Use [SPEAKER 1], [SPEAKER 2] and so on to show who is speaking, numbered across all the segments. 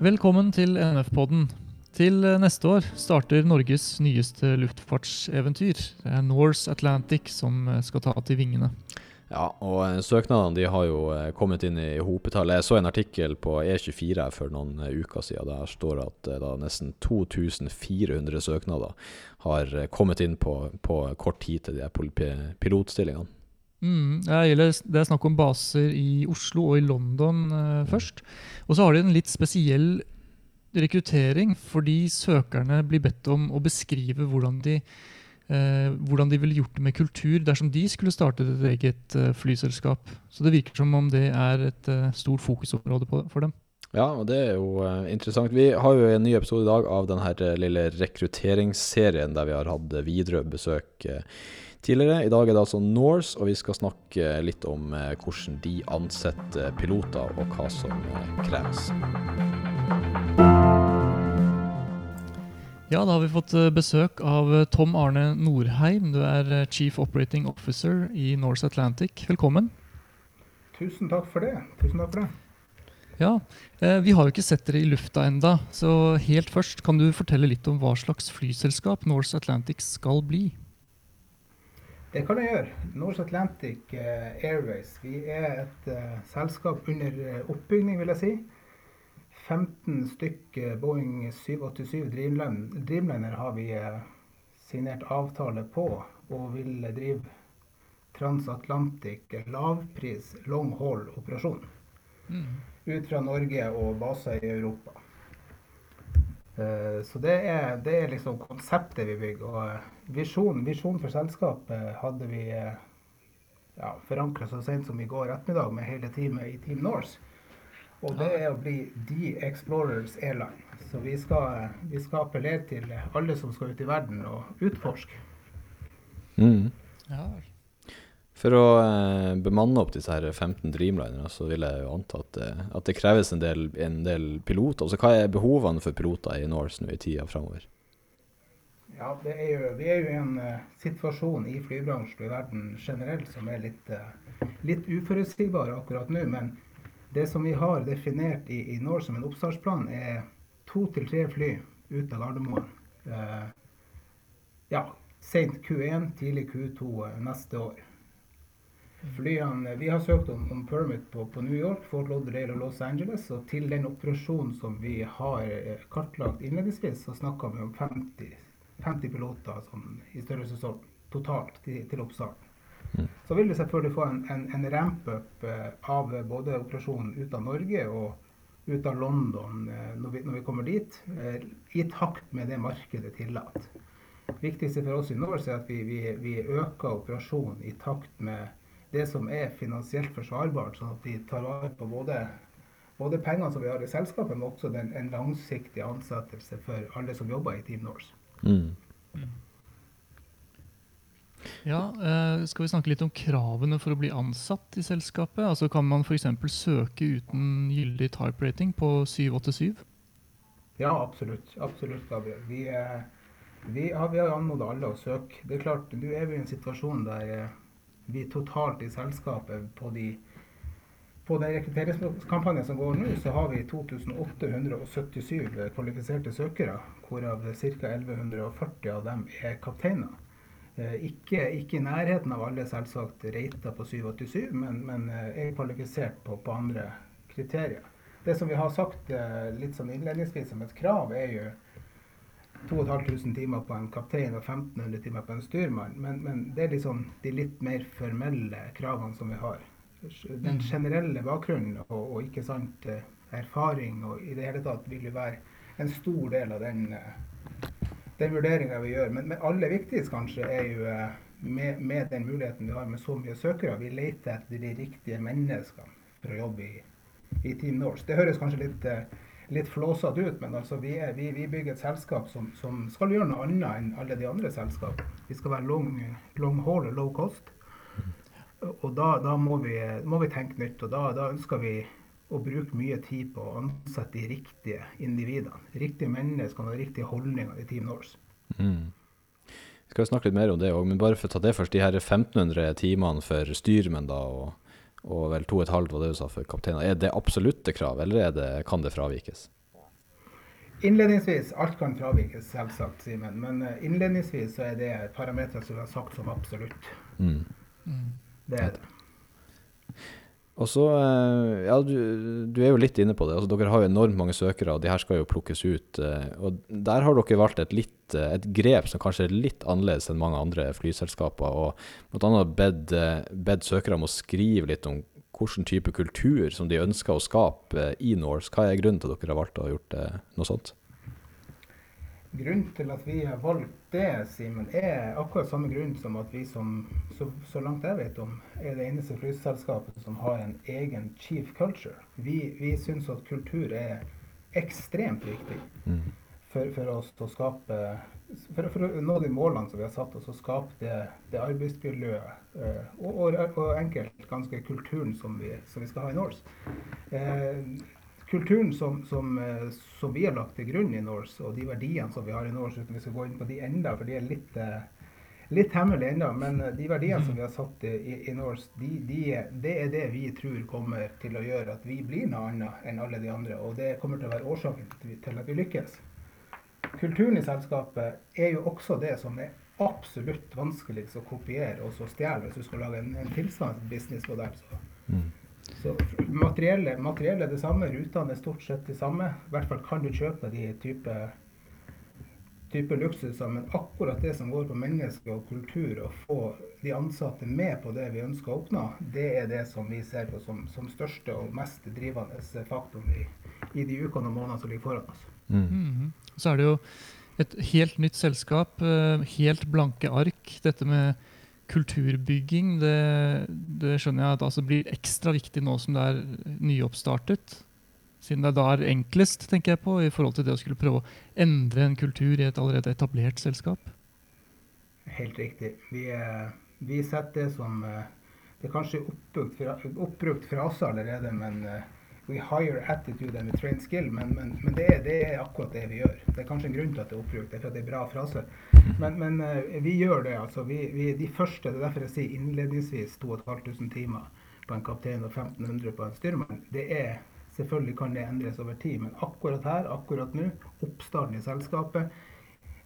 [SPEAKER 1] Velkommen til NF-podden. Til eh, neste år starter Norges nyeste luftfartseventyr. Det er Norse Atlantic som eh, skal ta til vingene.
[SPEAKER 2] Ja, og eh, søknadene de har jo kommet inn i hopetall. Jeg så en artikkel på E24 for noen uker siden. Der står det at da nesten 2400 søknader har kommet inn på, på kort tid til de pilotstillingene.
[SPEAKER 1] Mm, det, er snakk om baser i Oslo og i London eh, først. Og så har de en litt spesiell rekruttering, fordi søkerne blir bedt om å beskrive hvordan de, eh, hvordan de ville gjort det med kultur dersom de skulle starte et eget eh, flyselskap. Så det virker som om det er et eh, stort fokusområde på, for dem.
[SPEAKER 2] Ja, og det er jo eh, interessant. Vi har jo en ny episode i dag av denne eh, lille rekrutteringsserien der vi har hatt Widerøe besøk eh, tidligere. I dag er det altså Norse, og vi skal snakke litt om eh, hvordan de ansetter piloter, og hva som eh, kreves.
[SPEAKER 1] Ja, da har vi fått eh, besøk av Tom Arne Norheim. Du er Chief Operating Officer i Norse Atlantic. Velkommen.
[SPEAKER 3] Tusen takk for det. Tusen takk for det.
[SPEAKER 1] Ja, eh, Vi har jo ikke sett dere i lufta enda, så helt først kan du fortelle litt om hva slags flyselskap Norse Atlantic skal bli?
[SPEAKER 3] Det kan jeg gjøre. Norse Atlantic eh, Airways. Vi er et eh, selskap under eh, oppbygning, vil jeg si. 15 stykker Boeing 787 Dreamliner, Dreamliner har vi signert avtale på, og vil drive transatlantic lavpris long haul operasjon. ut fra Norge og baser i Europa. Så det er, det er liksom konseptet vi bygger. Og eh, visjonen, visjonen for selskapet hadde vi eh, ja, forankra så sent som i går ettermiddag med hele teamet i Team Norse. Og det er å bli The Explorers Airline. Så vi skal, vi skal appellere til alle som skal ut i verden og utforske.
[SPEAKER 2] Mm.
[SPEAKER 1] Ja,
[SPEAKER 2] For å eh, bemanne opp disse her 15 Dreamlinerne, så vil jeg jo anta at, det- at det kreves en del, en del piloter. Altså, hva er behovene for piloter i Norse nå i tida framover?
[SPEAKER 3] Ja, det er jo, vi er jo i en uh, situasjon i flybransjen og i verden generelt som er litt, uh, litt uforutsigbar akkurat nå. Men det som vi har definert i, i Norge som en oppstartsplan, er to til tre fly ut av Gardermoen. Uh, ja, sent Q1, tidlig Q2 eh, neste år. Flyene, Vi har søkt om, om permit på, på New York, Fort Lauderdale og Los Angeles. Og til den operasjonen som vi har kartlagt innledningsvis, så snakker vi om 50 50 piloter sånn, i størrelsesorden totalt til, til oppstart. Så vil vi selvfølgelig få en, en, en ramp-up eh, av både operasjonen ut av Norge og ut av London eh, når, vi, når vi kommer dit, eh, i takt med det markedet tillater. viktigste for oss i Norge er at vi, vi, vi øker operasjonen i takt med det som er finansielt forsvarbart, sånn at vi tar vare på både, både pengene som vi har i selskapet, men også den, en langsiktig ansettelse for alle som jobber i Team Norse.
[SPEAKER 2] Mm.
[SPEAKER 1] Ja, eh, Skal vi snakke litt om kravene for å bli ansatt i selskapet? Altså Kan man f.eks. søke uten gyldig type rating på 787?
[SPEAKER 3] Ja, absolutt. Absolutt, Gabriel. Vi, eh, vi, har, vi har anmodet alle å søke. Det er klart, Nå er vi i en situasjon der eh, vi totalt i selskapet på de på den rekrutteringskampanjen som går nå, så har vi 2877 kvalifiserte søkere, hvorav ca. 1140 av dem er kapteiner. Eh, Ikke, ikke i nærheten av alle selvsagt reita på 787, men, men eh, er kvalifisert på, på andre kriterier. Det som vi har sagt eh, litt sånn innledningsvis som et krav, er jo 2500 timer på en kaptein og 1500 timer på en styrmann. Men, men det er liksom de litt mer formelle kravene som vi har. Den generelle bakgrunnen og, og ikke sant, erfaring og i det hele tatt vil jo være en stor del av den, eh, den vurderinga vi gjør. Men, men aller viktigst kanskje er jo eh, med, med den muligheten vi har med så mye søkere, vi leter etter de riktige menneskene for å jobbe i, i Team Norse. Det høres kanskje litt, eh, litt flåsete ut, men altså vi, er, vi, vi bygger et selskap som, som skal gjøre noe annet enn alle de andre selskapene. Vi skal være long, long haul og low cost. Og da, da må, vi, må vi tenke nytt, og da, da ønsker vi å bruke mye tid på å ansette de riktige individene. Riktige mennesker og riktige holdninger i Team Norse.
[SPEAKER 2] Mm. Vi skal snakke litt mer om det òg, men bare for å ta det først. De her 1500 timene for styrmenn da, og, og vel 2500 var det du sa for kapteiner. Er det absolutte krav, eller er det, kan det fravikes?
[SPEAKER 3] Innledningsvis, alt kan fravikes, selvsagt, Simen. Men uh, innledningsvis så er det parametere som vi har sagt som absolutt.
[SPEAKER 2] Mm.
[SPEAKER 1] Mm.
[SPEAKER 3] Det er det.
[SPEAKER 2] Og så, eh, ja, du, du, er jo litt inne på det. altså Dere har jo enormt mange søkere, og de her skal jo plukkes ut. Eh, og Der har dere valgt et, litt, et grep som kanskje er litt annerledes enn mange andre flyselskaper. og Bl.a. bedt søkere om å skrive litt om hvilken type kultur som de ønsker å skape i Norse. Hva er grunnen til at dere har valgt å ha gjort noe sånt?
[SPEAKER 3] Grunnen til at vi har valgt det, Simen, er akkurat samme grunn som at vi som, så, så, langt jeg vet om, er det eneste flyselskapet som har en egen chief culture. Vi, vi syns at kultur er ekstremt viktig mm. for, for, oss å skape for, for, å nå de målene som vi har satt oss, og skape det, det arbeidsmiljøet uh, og, og, og, enkelt ganske kulturen som vi, som vi skal ha i Norse. Uh, kulturen som, som, uh, som, vi har lagt til grunn i Norse, og de verdiene som vi har i Norse, uten vi skal gå inn på de enda, for de er litt, litt hemmelige ennå, men de verdiene som vi har satt i, i Norse, de, de, det er det vi tror kommer til å gjøre at vi blir noe annet enn alle de andre. Og det kommer til å være årsaken til at vi lykkes kulturen i selskapet er jo også det som er absolutt vanskeligst å kopiere og så stjele hvis du skal lage en, en tilsvarende businessmodell. Så, mm. Så materiellet, materiell er det samme, rutene er stort sett det samme. I hvert fall kan du kjøpe de type, type luksuser, men akkurat det som går på menneske og kultur, å få de ansatte med på det vi ønsker å oppnå, det er det som vi ser på som, som største og mest drivende faktoren i, i de ukene og månedene som ligger foran oss.
[SPEAKER 1] Mm. Mm. Så er det jo et helt nytt selskap, eh, helt blanke ark. Dette med kulturbygging, det, det skjønner jeg at altså blir ekstra viktig nå som det er nyoppstartet. Siden det da er enklest, tenker jeg på, i forhold til det å skulle prøve å endre en kultur i et allerede etablert selskap.
[SPEAKER 3] Helt riktig. Vi, vi setter det som eh, Det er kanskje oppbrukt fra oss allerede, men eh, we hire attitude and we train skill, men, men, men det, er, det, er, akkurat det vi gjør. Det er kanskje en grunn til at det er oppbrukt, det er for at det er bra frase. Men, men uh, vi gjør det. altså. Vi, vi, de første, det er derfor jeg sier innledningsvis 2500 timer på en kaptein og 1500 på en styrmann. Det er, Selvfølgelig kan det endres over tid, men akkurat her, akkurat nå, oppstarten i selskapet,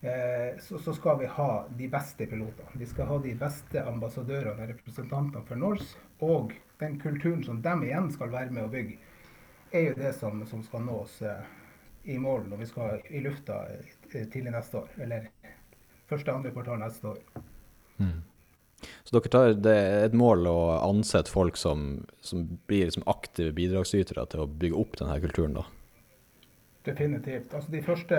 [SPEAKER 3] eh, så, så, skal vi ha de beste pilotene. Vi skal ha de beste ambassadørene og representantene for Norse, og den kulturen som de igjen skal være med å bygge er jo det som, som skal nås eh, i mål når vi skal i lufta eh, tidlig neste år. Eller første andre kvartal neste år. Mm.
[SPEAKER 2] Så dere tar det et mål å ansette folk som, som blir liksom aktive bidragsytere til å bygge opp denne kulturen, da?
[SPEAKER 3] Definitivt. Altså De første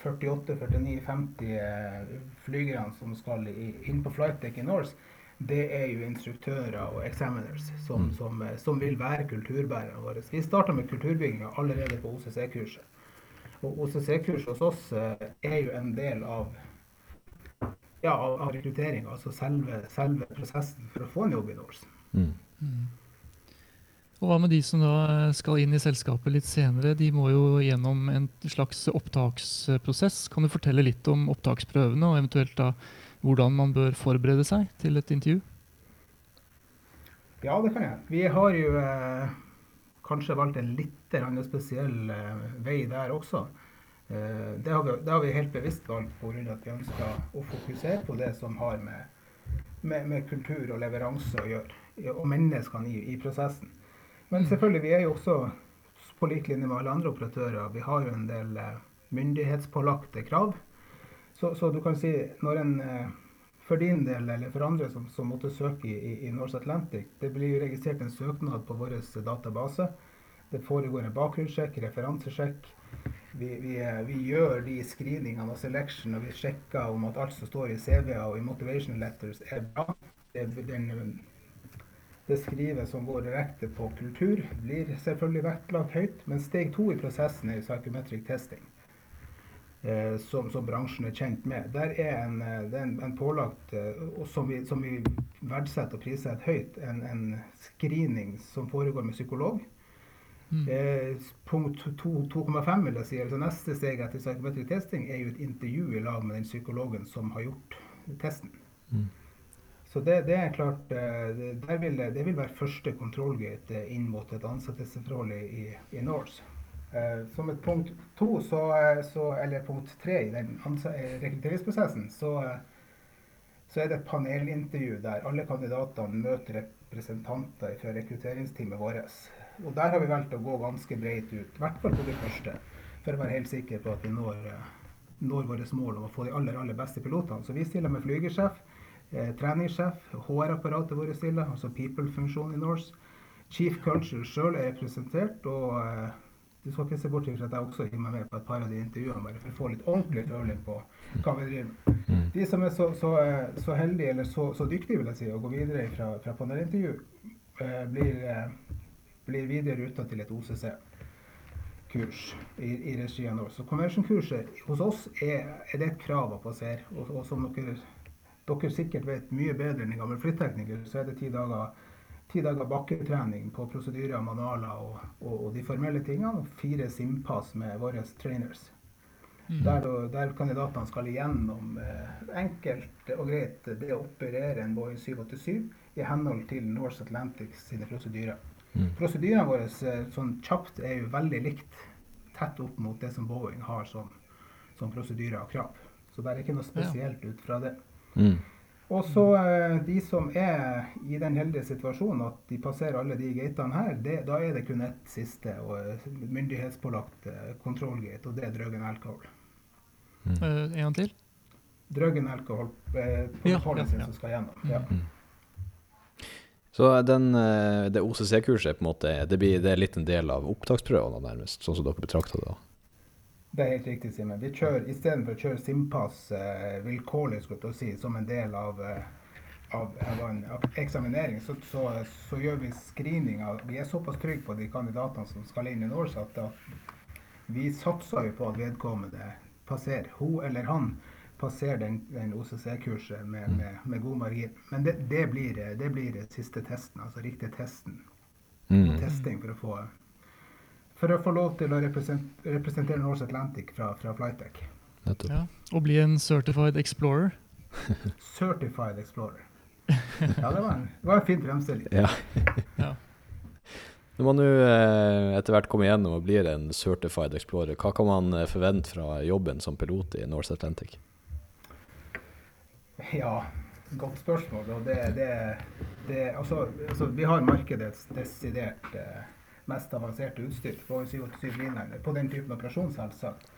[SPEAKER 3] 48, 49, 50 flygerne som skal inn på flightdeck i Norse, det er jo instruktører og examiners som, mm. som, eh, som vil være kulturbærerne våre. Vi starta med kulturbygginga allerede på OCC-kurset. Og OCC-kurset hos oss eh, er jo en del av ja, av, rekrutteringa, altså selve, selve, prosessen for å få en jobb i Norsen. Mm. Mm.
[SPEAKER 1] Og Hva med de som da eh, skal inn i selskapet litt senere? De må jo gjennom en slags opptaksprosess. Kan du fortelle litt om opptaksprøvene, og eventuelt da hvordan man bør forberede seg til et intervju?
[SPEAKER 3] Ja, det kan jeg. Vi har jo eh, kanskje valgt en litt spesiell eh, vei der også. Eh, det, har vi, det, har vi, helt bevisst valgt pga. at vi ønsker å fokusere på det som har med, med, med kultur og leveranse å gjøre. Og menneskene i, i, prosessen. Men mm. selvfølgelig, vi er jo også på lik linje med alle andre operatører. Vi har jo en del eh, myndighetspålagte krav så, så, du kan si når en eh, for din del eller for andre som, som måtte søke i, i, Norse Atlantic, det blir registrert en søknad på vår database. Det foregår en bakgrunnssjekk, referansesjekk. Vi, vi, eh, vi, gjør de screeningene og selection, og vi sjekker om at alt som står i CV-er og i motivation letters er bra. Det, den, det skrivet som går direkte på kultur, blir selvfølgelig vektlagt høyt. Men steg to i prosessen er psychometric testing eh, som, som, bransjen er kjent med. Der er en, eh, det er en, en pålagt, eh, som vi, som vi, verdsetter og prissetter høyt, en, en, screening som foregår med psykolog. Mm. Eh, punkt 2,5 vil jeg si, altså Neste steg etter psykometrisk testing er jo et intervju i lag med den psykologen som har gjort testen. Mm. Så det, det, er klart, eh, det vil, det vil være første kontrollgate inn mot et ansettelsesforhold i, i Norse. Eh, som et punkt to, så, eh, så, eller punkt tre i den eh, rekrutteringsprosessen, så, så, er det et panelintervju der alle kandidatene møter representanter fra rekrutteringsteamet vårt. Og der har vi valgt å gå ganske bredt ut, i hvert fall på de første, for å være helt sikre på at vi når, når vårt mål om å få de aller, aller beste pilotene. Så vi stiller med flygersjef, eh, treningssjef, HR-apparatet vårt stiller, altså people-funksjonen i Norse. Chief Culture sjøl er representert, og du skal ikke se bort fra at jeg også gir meg med på et par av de intervjuene, bare for å få litt ordentlig føling på hva vi driver med. Mm. De som er så, så, så heldige, eller så, så, dyktige, vil jeg si, å gå videre fra, fra panelintervju, eh, blir, eh, blir, videre ruta til et OCC-kurs i, i regi av Norse. Så convention-kurset hos oss er, er, det et krav å passere. Og, og som dere, dere sikkert vet mye bedre enn en gammel flyttekniker, så er det ti dager ti dager bakketrening på prosedyrer, manualer og, og, og, de formelle tingene. Og fire simpass med våre trainers. Mm. Der, der, kandidatene skal igjennom eh, enkelt og greit det å operere en Boeing 787 i henhold til Norse Atlantic sine prosedyrer. Mm. Prosedyrene våre eh, sånn kjapt er jo veldig likt tett opp mot det som Boeing har som, som prosedyrer og krav. Så det er ikke noe spesielt ut fra det. Mm. Og så eh, de som er i den heldige situasjonen at de passerer alle de gatene her, det, da er det kun ett siste og eh, myndighetspålagt eh, kontrollgate, og det er Drøggen alkohol.
[SPEAKER 1] Mm. Uh, en gang til?
[SPEAKER 3] Drug and alcohol på ja, ja, ja. som skal gjennom. Ja. Mm.
[SPEAKER 2] Så den, det OCC-kurset på en måte, det, blir, det er litt en del av opptaksprøvene, nærmest, sånn som dere betrakter det? da?
[SPEAKER 3] Det er helt riktig, Simen. Vi kjører istedenfor å kjøre Simpass eh, vilkårlig si, som en del av, eh, av, av en eksaminering, så, så, så, gjør vi screeninga. Vi er såpass trygge på de kandidatene som skal inn i Norse, at vi satser jo på at vedkommende passerer. Hun eller han passerer den, den OCC-kurset med, mm. med, med, god margin. Men det, det, blir, det blir siste testen, altså riktig testen. Mm. Testing for å få for å få lov til å representere Norse Atlantic fra, fra Flytech.
[SPEAKER 1] Ja, og bli en certified explorer.
[SPEAKER 3] certified explorer. Ja, det var en, det var en fin fremstilling.
[SPEAKER 2] Ja. ja. Når man nå eh, etter hvert kommer igjennom og blir en certified explorer, hva kan man eh, forvente fra jobben som pilot i Norse Atlantic?
[SPEAKER 3] Ja, godt spørsmål. Og det, det, det altså, altså, vi har markedets desidert eh, mest avanserte utstyr på 787-linjene på den typen operasjon, selvsagt.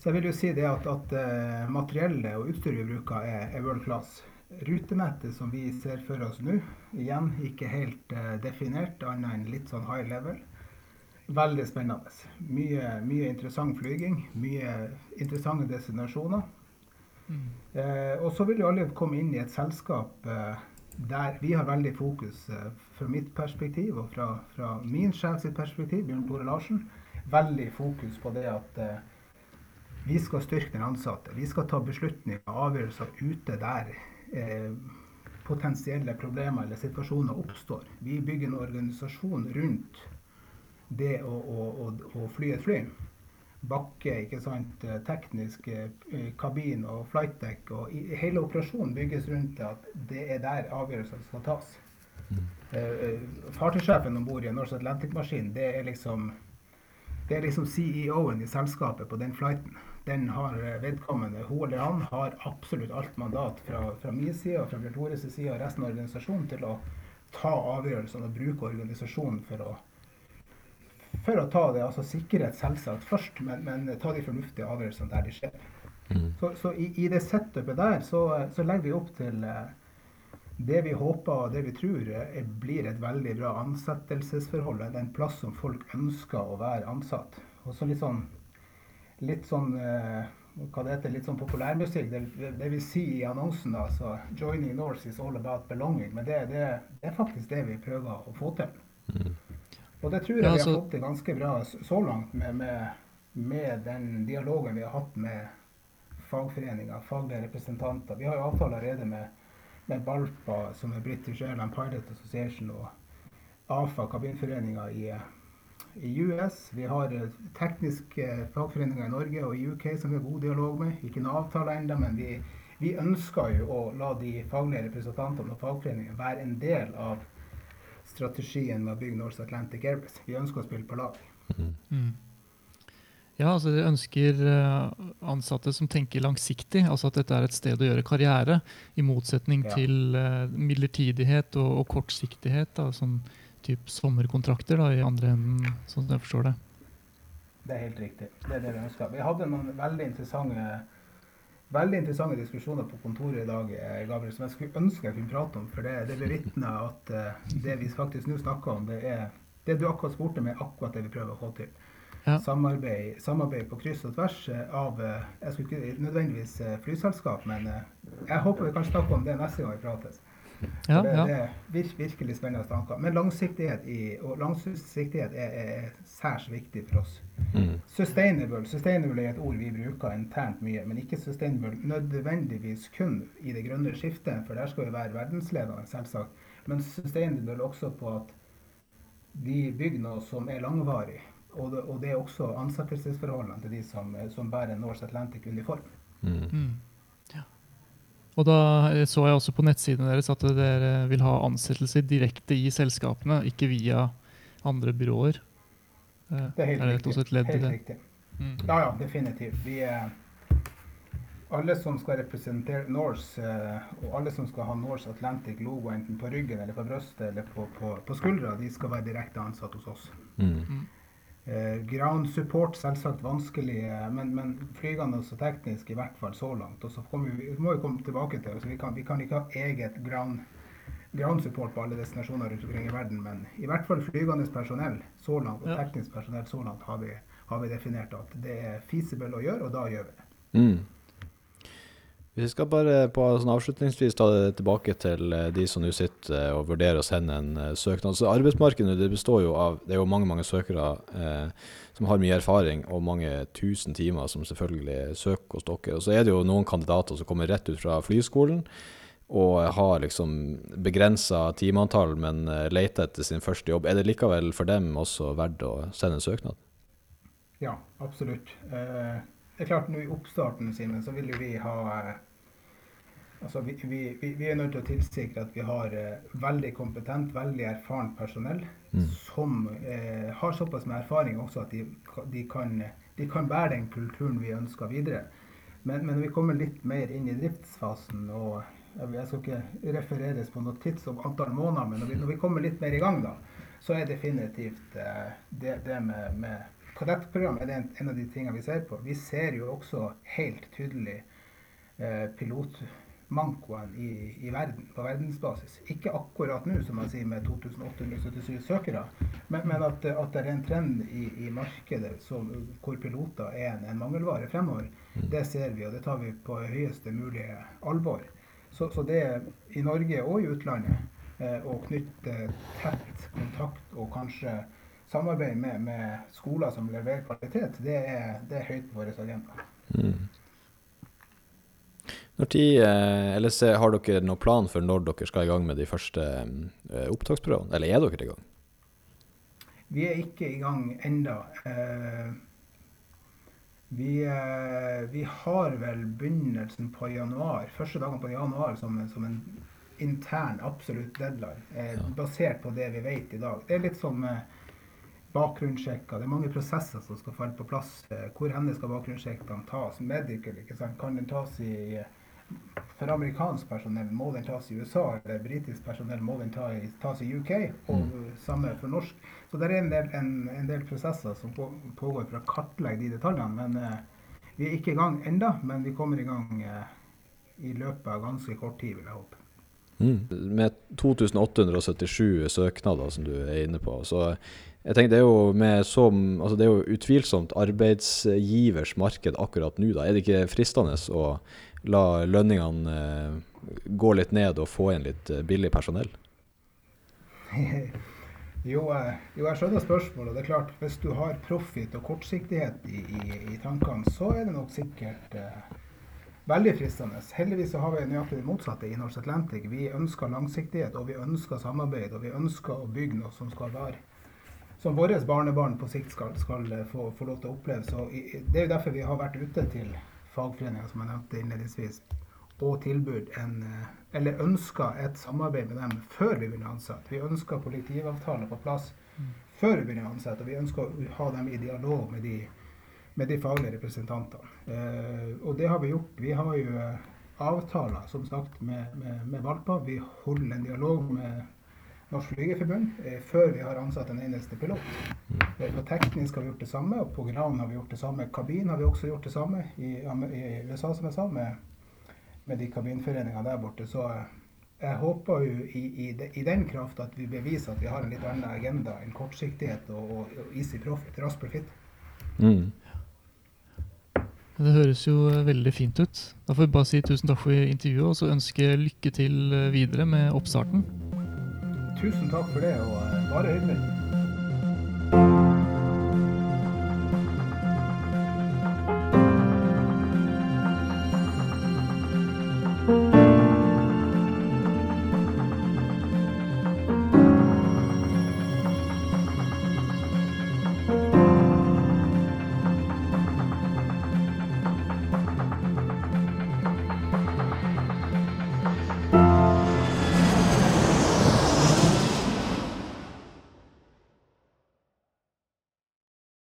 [SPEAKER 3] Så jeg vil jo si det at, at uh, materiellet og utstyret vi bruker, er, er world class. Rutenettet som vi ser for oss nå, igjen ikke helt uh, definert, annet enn litt sånn high level. Veldig spennende. Mye, mye interessant flyging. Mye interessante destinasjoner. Mm. Uh, og så vil jo alle komme inn i et selskap der vi har veldig fokus eh, fra mitt perspektiv og fra, fra min sjef sitt perspektiv, Bjørn Tore Larsen, veldig fokus på det at uh, vi skal styrke den ansatte. Vi skal ta beslutninger og avgjørelser ute der eh, potensielle problemer eller situasjoner oppstår. Vi bygger en organisasjon rundt det å, å, å, å fly et fly bakke, ikke sant, eh, teknisk eh, kabin og flightdeck. Og hele operasjonen bygges rundt at det er der avgjørelser skal tas. Mm. Uh, Fartøysjefen om bord i en Norse Atlantic-maskin, det er liksom det er liksom CEO-en i selskapet på den flighten. Den har vedkommende, hun eller han, har absolutt alt mandat fra, fra min side og fra Bjørn Tores side og resten av organisasjonen til å ta avgjørelsene og bruke organisasjonen for å for å ta det, altså sikkerhet selvsagt først, men, men ta de fornuftige avgjørelsene der de skjer. Mm. Så, så i, i, det setupet der så, så, legger vi opp til eh, det vi håper og det vi tror er, blir et veldig bra ansettelsesforhold. Det er en plass som folk ønsker å være ansatt. Og så litt sånn, litt sånn eh, hva det heter, litt sånn populærmusikk. Det, det vi sier i annonsen da, så 'Joining Norse is all about belonging'. Men det, det, det er faktisk det vi prøver å få til. Mm. Og det tror jeg ja, altså, vi har fått til ganske bra så langt med, med, med, den dialogen vi har hatt med fagforeninger, faglige representanter. Vi har jo avtale allerede med, med Balpa, som er British Airline Pilot Association, og AFA, kabinforeninga i, i US. Vi har eh, tekniske fagforeninger i Norge og i UK som vi har god dialog med. Ikke noen avtale ennå, men vi, vi ønsker jo å la de faglige representantene og fagforeningene være en del av strategien med å bygge Norse Atlantic Airways. Vi ønsker å spille på lag. Mm.
[SPEAKER 1] Mm. Ja, altså De ønsker eh, ansatte som tenker langsiktig, altså at dette er et sted å gjøre karriere. I motsetning
[SPEAKER 3] Ja.
[SPEAKER 1] til eh, midlertidighet og, og kortsiktighet. Da, sånn typ sommerkontrakter da, i andre enden, sånn jeg forstår det.
[SPEAKER 3] Det er helt riktig. Det er det vi ønsker. Vi hadde noen veldig interessante veldig interessante diskusjoner på kontoret i dag eh, Gabriel, som jeg skulle ønske jeg kunne prate om. For det, det bevitner at eh, det vi faktisk nå snakker om, det er det du akkurat spurte med, akkurat det vi prøver å få til.
[SPEAKER 1] Ja.
[SPEAKER 3] Samarbeid, samarbeid på kryss og tvers eh, av Jeg skulle ikke nødvendigvis flyselskap, men jeg håper vi kan snakke om det neste gang vi prates.
[SPEAKER 1] Ja,
[SPEAKER 3] det,
[SPEAKER 1] ja.
[SPEAKER 3] det er vir virkelig spennende tanker. Men langsiktighet, i, og langsiktighet er, er særs viktig for oss.
[SPEAKER 2] Mm.
[SPEAKER 3] Sustainable. Sustainable er et ord vi bruker internt mye, men ikke sustainable nødvendigvis kun i det grønne skiftet, for der skal vi være verdensledende, selvsagt. Men sustainable også på at vi bygger noe som er langvarig. Og det, og det er også ansettelsesforholdene til de som, som bærer Norse Atlantic-uniform.
[SPEAKER 2] Mm.
[SPEAKER 1] Mm. Og da eh, så jeg også på nettsidene deres at dere vil ha ansettelser direkte i selskapene, ikke via andre byråer. Eh,
[SPEAKER 3] Det er helt
[SPEAKER 1] er
[SPEAKER 3] riktig. Helt
[SPEAKER 1] det?
[SPEAKER 3] riktig.
[SPEAKER 1] Mm.
[SPEAKER 3] Ja, ja, definitivt. Vi er alle som skal representere Norse, eh, og alle som skal ha Norse Atlantic-logo enten på ryggen eller på brystet eller på, på, på skuldra, de skal være direkte ansatt hos oss.
[SPEAKER 2] Mm.
[SPEAKER 3] Eh, ground support selvsagt vanskelig, eh, men, men flygende og teknisk i hvert fall så langt. Og så kommer vi, må vi komme tilbake til det. vi, kan, vi kan ikke ha eget ground, ground support på alle destinasjoner rundt omkring i verden, men i hvert fall flygende personell så langt, og teknisk personell så langt har vi, har vi definert at det er feasible å gjøre, og da gjør vi det.
[SPEAKER 2] Mm. Vi skal bare på sånn avslutningsvis ta det tilbake til eh, de som nå sitter eh, og vurderer å sende en eh, søknad. Så Arbeidsmarkedet det består jo av det er jo mange mange søkere eh, som har mye erfaring, og mange tusen timer som selvfølgelig søker hos dere. Og så er det jo noen kandidater som kommer rett ut fra flyskolen og har liksom begrensa timeantall, men leter etter sin første jobb. Er det likevel for dem også verdt å sende en søknad?
[SPEAKER 3] Ja, absolutt. Eh, det er klart nå i oppstarten, sine så vil vi ha Altså, vi, vi, vi, er nødt til å tilsikre at vi har eh, veldig kompetent, veldig erfarent personell
[SPEAKER 2] Mm.
[SPEAKER 3] som eh, har såpass med erfaring også at de, de, kan, de kan bære den kulturen vi ønsker videre. Men, men når vi kommer litt mer inn i driftsfasen, og jeg, skal ikke refereres på noe tids- og antall måneder, men når vi, når vi kommer litt mer i gang, da, så er definitivt eh, det, det med, med kadettprogram er det en, en av de tingene vi ser på. Vi ser jo også helt tydelig eh, pilotmankoen i, i verden, på verdensbasis. Ikke akkurat nå, som man sier, med 2877 søkere, men, men at, at det er en trend i, i markedet som, hvor piloter er en, en mangelvare fremover, det ser vi, og det tar vi på høyeste mulige alvor. Så, så det i Norge og i utlandet eh, å knytte tett kontakt og kanskje samarbeid med, med skoler som leverer kvalitet, det er, det er høyt på vår agenda.
[SPEAKER 2] Mm. Når tid, eh, eller se, Har dere noen plan for når dere skal i gang med de første eh, opptaksprøvene? Eller er dere i gang?
[SPEAKER 3] Vi er ikke i gang enda. Eh, vi, vi har vel begynnelsen på januar, første dagen på januar som, en- som en intern absolutt deadline, eh,
[SPEAKER 2] Ja.
[SPEAKER 3] basert på det vi vet i dag. Det er litt som eh, bakgrunnssjekker. Det er mange prosesser som skal falle på plass. Eh, Hvor henne skal bakgrunnssjekkene tas? Medical, ikke sant? Kan den tas i eh, For amerikansk personell må den tas i USA, eller britisk personell må den tas i UK, og samme for norsk. Så det er en del, en, en del prosesser som på- pågår for å kartlegge de detaljene. Men eh, vi er ikke i gang enda, men vi kommer i gang eh, i løpet av ganske kort tid, vil jeg håpe.
[SPEAKER 2] Mm. Med 2877 søknader som du er inne på, så jeg tenker det er jo så altså det er jo utvilsomt arbeidsgivers marked akkurat nå, da. Er det ikke fristende å la lønningene eh, gå litt ned og få inn litt eh, billig personell?
[SPEAKER 3] jo, eh, jo, jeg skjønner spørsmålet. Det er klart, Hvis du har profit og kortsiktighet i, i, i tankene, så er det nok sikkert eh, veldig fristende. Heldigvis så har vi nøyaktig det motsatte i Norse Atlantic. Vi ønsker langsiktighet, og vi ønsker samarbeid, og vi ønsker å bygge noe som skal være som våre barnebarn på sikt skal, skal eh, få, få lov til å oppleve. Så Det er jo derfor vi har vært ute til fagforeninger, som jeg nevnte innledningsvis, og tilbud en, eh, eller ønska et samarbeid med dem før vi begynner å ansette. Vi ønsker kollektivavtaler på plass før vi begynner å ansette. Og vi ønsker å ha dem i dialog med de med de faglige representantene. Eh, og det har vi gjort. Vi har jo eh, avtaler som sagt med, med, med Valpa. Vi holder en dialog med Norsk Flygerforbund eh, før vi har ansatt en eneste pilot. Eh, på teknisk har vi gjort det samme, og på gran har vi gjort det samme. Kabin har vi også gjort det samme i, i USA, som jeg sa, med, med de kabinforeningene der borte. Så eh, jeg håper jo i, i, i den kraft at vi beviser at vi har en litt annen agenda enn kortsiktighet og, og, og easy profit, rask profit.
[SPEAKER 2] Mm.
[SPEAKER 1] Det høres jo veldig fint ut. Da får vi bare si tusen takk for intervjuet, og så ønske lykke til videre med oppstarten.
[SPEAKER 3] Tusen takk for det, og eh, bare hyggelig.